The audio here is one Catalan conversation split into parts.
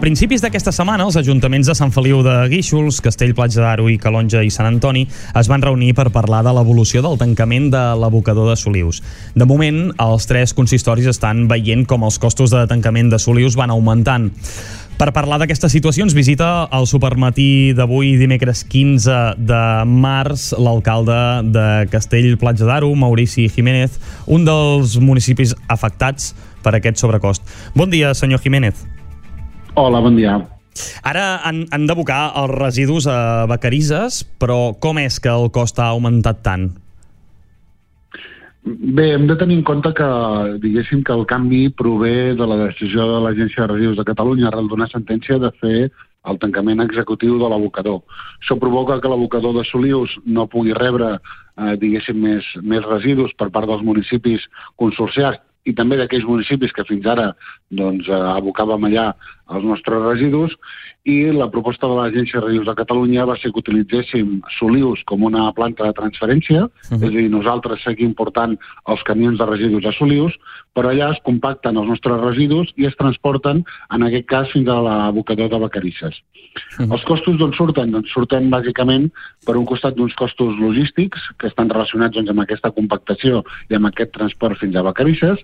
principis d'aquesta setmana, els ajuntaments de Sant Feliu de Guíxols, Castell, Platja d'Aro i Calonja i Sant Antoni es van reunir per parlar de l'evolució del tancament de l'abocador de Solius. De moment, els tres consistoris estan veient com els costos de tancament de Solius van augmentant. Per parlar d'aquesta situació ens visita el supermatí d'avui, dimecres 15 de març, l'alcalde de Castell Platja d'Aro, Maurici Jiménez, un dels municipis afectats per aquest sobrecost. Bon dia, senyor Jiménez. Hola, bon dia. Ara han, han d'abocar els residus a Vacarisses, però com és que el cost ha augmentat tant? Bé, hem de tenir en compte que, diguéssim, que el canvi prové de la decisió de l'Agència de Residus de Catalunya arrel d'una sentència de fer el tancament executiu de l'abocador. Això provoca que l'abocador de Solius no pugui rebre, eh, diguéssim, més, més residus per part dels municipis consorciats i també d'aquells municipis que fins ara doncs, eh, abocàvem allà els nostres residus i la proposta de l'Agència de Residus de Catalunya va ser que utilitzéssim Solius com una planta de transferència, uh -huh. és a dir, nosaltres seguim portant els camions de residus a Solius, però allà es compacten els nostres residus i es transporten, en aquest cas, fins a l'abocador de Vacarisses. Uh -huh. Els costos d'on surten? Doncs surten bàsicament per un costat d'uns costos logístics que estan relacionats doncs, amb aquesta compactació i amb aquest transport fins a Vacarisses,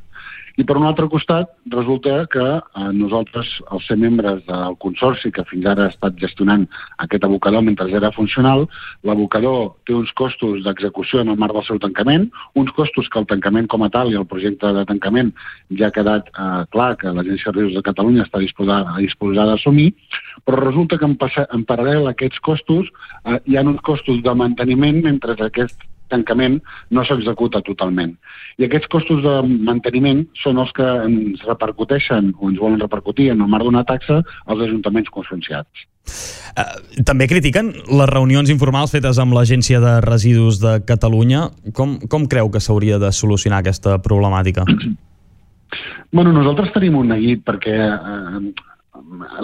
i per un altre costat, resulta que eh, nosaltres, els ser membres del consorci que fins ara ha estat gestionant aquest abocador mentre era funcional, l'abocador té uns costos d'execució en el marc del seu tancament, uns costos que el tancament com a tal i el projecte de tancament ja ha quedat eh, clar que l'Agència de Rius de Catalunya està disposada, disposada a assumir, però resulta que en, en paral·lel a aquests costos eh, hi ha uns costos de manteniment mentre aquest tancament no s'executa totalment. I aquests costos de manteniment són els que ens repercuteixen o ens volen repercutir en el marc d'una taxa als ajuntaments conscienciats. Uh, també critiquen les reunions informals fetes amb l'Agència de Residus de Catalunya. Com, com creu que s'hauria de solucionar aquesta problemàtica? Bueno, nosaltres tenim un neguit perquè eh,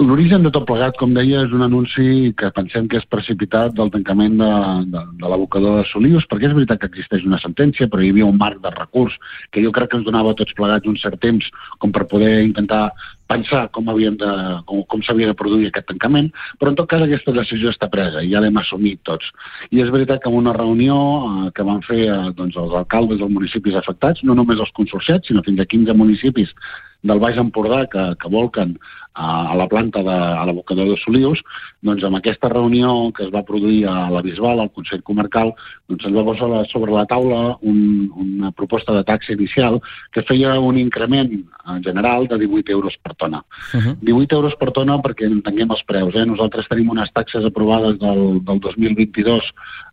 L'origen de tot plegat, com deia, és un anunci que pensem que és precipitat del tancament de, de, de l'abocador de Solius, perquè és veritat que existeix una sentència, però hi havia un marc de recurs que jo crec que ens donava tots plegats un cert temps com per poder intentar pensar com, havíem de, com, com s'havia de produir aquest tancament, però en tot cas aquesta decisió està presa i ja l'hem assumit tots. I és veritat que en una reunió eh, que van fer eh, doncs, els alcaldes dels municipis afectats, no només els consorciats, sinó fins a 15 municipis del Baix Empordà que, que volquen a, a la planta de a l'abocador de Solius, doncs amb aquesta reunió que es va produir a la Bisbal, al Consell Comarcal, doncs ens va posar sobre la taula un, una proposta de taxa inicial que feia un increment en general de 18 euros per tona. Uh -huh. 18 euros per tona perquè entenguem els preus. Eh? Nosaltres tenim unes taxes aprovades del, del 2022,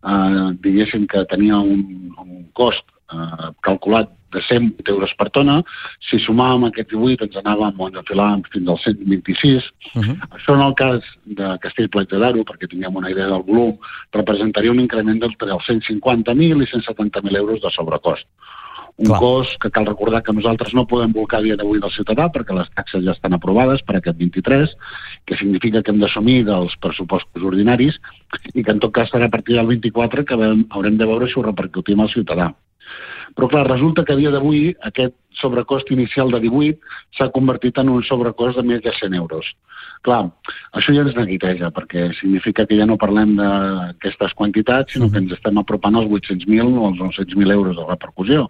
eh, diguéssim que tenia un, un cost eh, calculat de 100 euros per tona. Si sumàvem aquest 18 ens anàvem o ens enfilàvem fins al 126. Uh -huh. Això en el cas de Castell Platja d'Aro, perquè tinguem una idea del volum, representaria un increment d'entre els 150.000 i 170.000 euros de sobrecost. Un Clar. cost que cal recordar que nosaltres no podem volcar dia d'avui del ciutadà perquè les taxes ja estan aprovades per aquest 23, que significa que hem d'assumir dels pressupostos ordinaris i que en tot cas serà a partir del 24 que haurem de veure si ho repercutim al ciutadà. Però clar, resulta que a dia d'avui aquest sobrecost inicial de 18 s'ha convertit en un sobrecost de més de 100 euros. Clar, això ja ens neguiteja, perquè significa que ja no parlem d'aquestes quantitats, sinó que ens estem apropant als 800.000 o als 900.000 euros de repercussió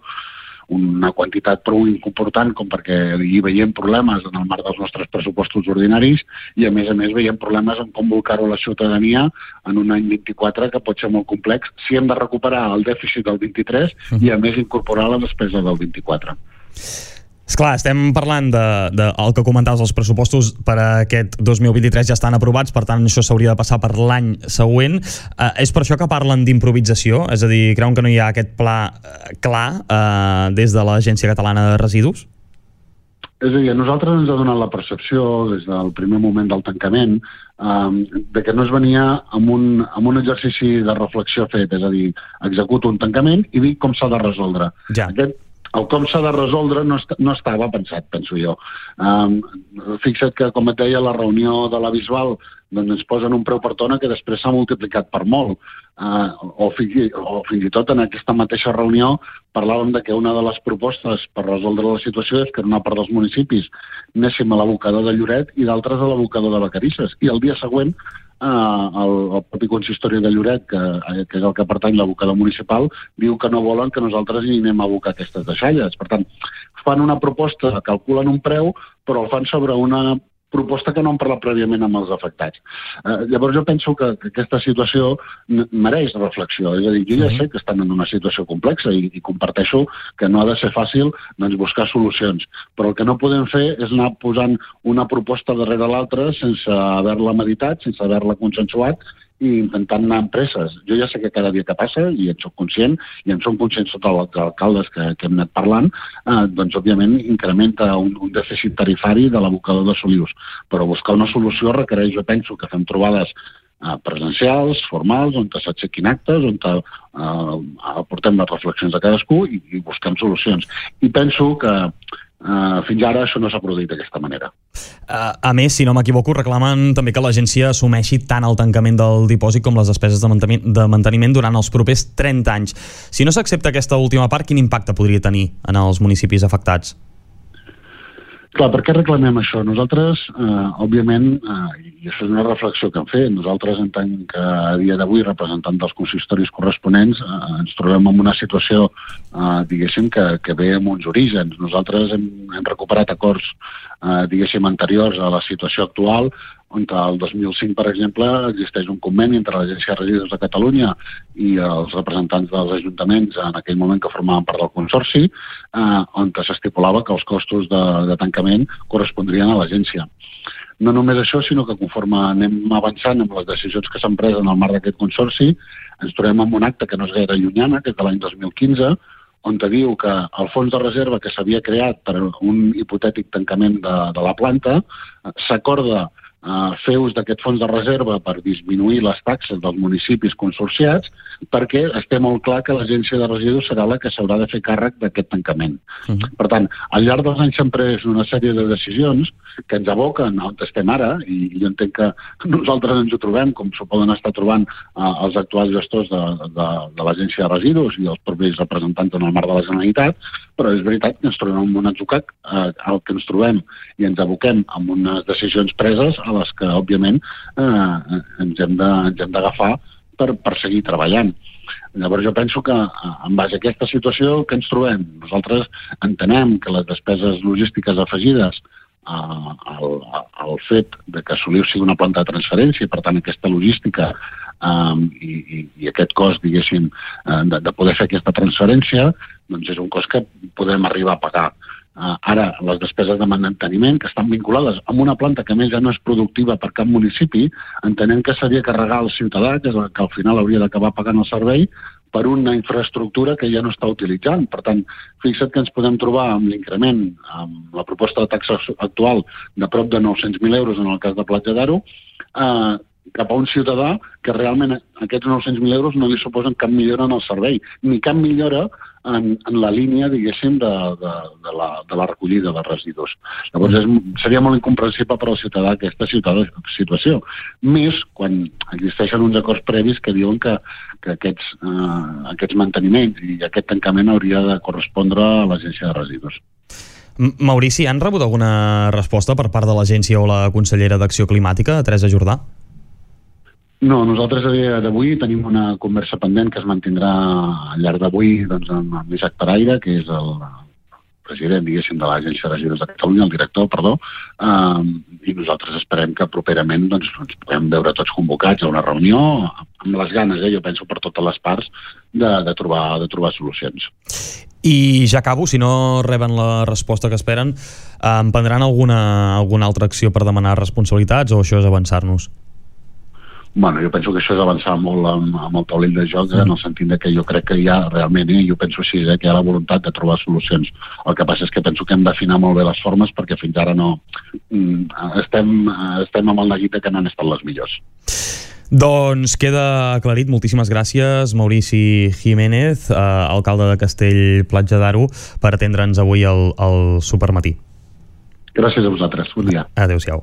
una quantitat prou important com perquè hi veiem problemes en el marc dels nostres pressupostos ordinaris i a més a més veiem problemes en com volcar-ho a la ciutadania en un any 24 que pot ser molt complex si hem de recuperar el dèficit del 23 i a més incorporar la despesa del 24. Esclar, estem parlant de, de el que comentaves, els pressupostos per a aquest 2023 ja estan aprovats, per tant això s'hauria de passar per l'any següent. Eh, és per això que parlen d'improvisació? És a dir, creuen que no hi ha aquest pla eh, clar eh, des de l'Agència Catalana de Residus? És a dir, a nosaltres ens ha donat la percepció des del primer moment del tancament um, de que no es venia amb un, amb un exercici de reflexió fet, és a dir, executo un tancament i dic com s'ha de resoldre. Ja. Aquest el com s'ha de resoldre no, est no estava pensat, penso jo. Um, fixa't que, com et deia, la reunió de la Bisbal doncs ens posen un preu per tona que després s'ha multiplicat per molt. Uh, o, fins, o fins i tot en aquesta mateixa reunió parlàvem de que una de les propostes per resoldre la situació és que una part dels municipis anéssim a l'abocador de Lloret i d'altres a l'abocador de Vacarisses. I el dia següent el, el propi consistori de Lloret, que, eh, que és el que pertany l'abocador municipal, diu que no volen que nosaltres hi anem a abocar aquestes deixalles. Per tant, fan una proposta, calculen un preu, però el fan sobre una proposta que no han parlat prèviament amb els afectats. Eh, llavors jo penso que, que aquesta situació mereix reflexió. És a dir, jo ja sé que estan en una situació complexa i, i comparteixo que no ha de ser fàcil doncs, buscar solucions, però el que no podem fer és anar posant una proposta darrere l'altra sense haver-la meditat, sense haver-la consensuat i intentant anar a empreses. Jo ja sé que cada dia que passa, i en soc conscient, i en som conscients tots els alcaldes que, que hem anat parlant, eh, doncs, òbviament, incrementa un, un dèficit tarifari de l'abocador de Solius. Però buscar una solució requereix, jo penso, que fem trobades eh, presencials, formals, on s'aixequin actes, on eh, aportem les reflexions de cadascú i, i busquem solucions. I penso que Uh, fins ara això no s'ha produït d'aquesta manera. Uh, a més, si no m'equivoco, reclamen també que l'agència assumeixi tant el tancament del dipòsit com les despeses de de manteniment durant els propers 30 anys. Si no s'accepta aquesta última part, quin impacte podria tenir en els municipis afectats? Clar, per què reclamem això? Nosaltres, eh, òbviament, eh, i això és una reflexió que hem fet, nosaltres en tant que a dia d'avui, representant dels consistoris corresponents, eh, ens trobem en una situació, eh, diguéssim, que, que ve amb uns orígens. Nosaltres hem, hem recuperat acords, eh, diguéssim, anteriors a la situació actual, on el 2005, per exemple, existeix un conveni entre l'Agència de Residus de Catalunya i els representants dels ajuntaments en aquell moment que formaven part del Consorci, eh, on s'estipulava que els costos de, de tancament correspondrien a l'agència. No només això, sinó que conforme anem avançant amb les decisions que s'han pres en el marc d'aquest Consorci, ens trobem amb un acte que no és gaire llunyana, que és de l'any 2015, on te diu que el fons de reserva que s'havia creat per un hipotètic tancament de, de la planta eh, s'acorda eh, fer ús d'aquest fons de reserva per disminuir les taxes dels municipis consorciats, perquè esté molt clar que l'agència de residus serà la que s'haurà de fer càrrec d'aquest tancament. Uh -huh. Per tant, al llarg dels anys s'han pres una sèrie de decisions que ens aboquen on estem ara, i jo entenc que nosaltres ens ho trobem, com s'ho poden estar trobant eh, els actuals gestors de, de, de l'agència de residus i els propis representants en el marc de la Generalitat, però és veritat que ens trobem en un atzucat eh, al que ens trobem i ens aboquem amb unes decisions preses a les que, òbviament, eh, ens hem d'agafar per, per seguir treballant. Llavors jo penso que en base a aquesta situació que ens trobem, nosaltres entenem que les despeses logístiques afegides eh, al, al fet de que Soliu sigui una planta de transferència per tant aquesta logística eh, i, i, i aquest cost, diguéssim, eh, de, de poder fer aquesta transferència, doncs és un cost que podem arribar a pagar. Uh, ara, les despeses de manteniment, que estan vinculades amb una planta que més ja no és productiva per cap municipi, entenem que seria carregar el ciutadà, que, és el que al final hauria d'acabar pagant el servei, per una infraestructura que ja no està utilitzant. Per tant, fixa't que ens podem trobar amb l'increment, amb la proposta de taxa actual de prop de 900.000 euros en el cas de Platja d'Aro, eh, cap a un ciutadà que realment aquests 900.000 euros no li suposen cap millora en el servei, ni cap millora en, en la línia, diguéssim, de, de, de, la, de la recollida de residus. Llavors és, seria molt incomprensible per al ciutadà aquesta situació. Més quan existeixen uns acords previs que diuen que, que aquests, eh, aquests manteniments i aquest tancament hauria de correspondre a l'agència de residus. Maurici, han rebut alguna resposta per part de l'agència o la consellera d'Acció Climàtica, Teresa Jordà? No, nosaltres a dia d'avui tenim una conversa pendent que es mantindrà al llarg d'avui doncs, amb Isaac Paraire, que és el president, diguéssim, de l'Agència de Residus de Catalunya, el director, perdó, eh, i nosaltres esperem que properament doncs, ens puguem veure tots convocats a una reunió amb les ganes, eh, jo penso, per totes les parts, de, de, trobar, de trobar solucions. I ja acabo, si no reben la resposta que esperen, emprendran alguna, alguna altra acció per demanar responsabilitats o això és avançar-nos? Bueno, jo penso que això és avançar molt amb, amb el taulell de joc, en el sentit de que jo crec que hi ha realment, eh, jo penso així, eh, que hi ha la voluntat de trobar solucions. El que passa és que penso que hem d'afinar molt bé les formes perquè fins ara no mm, estem, estem amb el neguit que no han estat les millors. Doncs queda aclarit. Moltíssimes gràcies, Maurici Jiménez, eh, alcalde de Castell Platja d'Aro, per atendre'ns avui al, al Supermatí. Gràcies a vosaltres. Bon dia. Adéu-siau.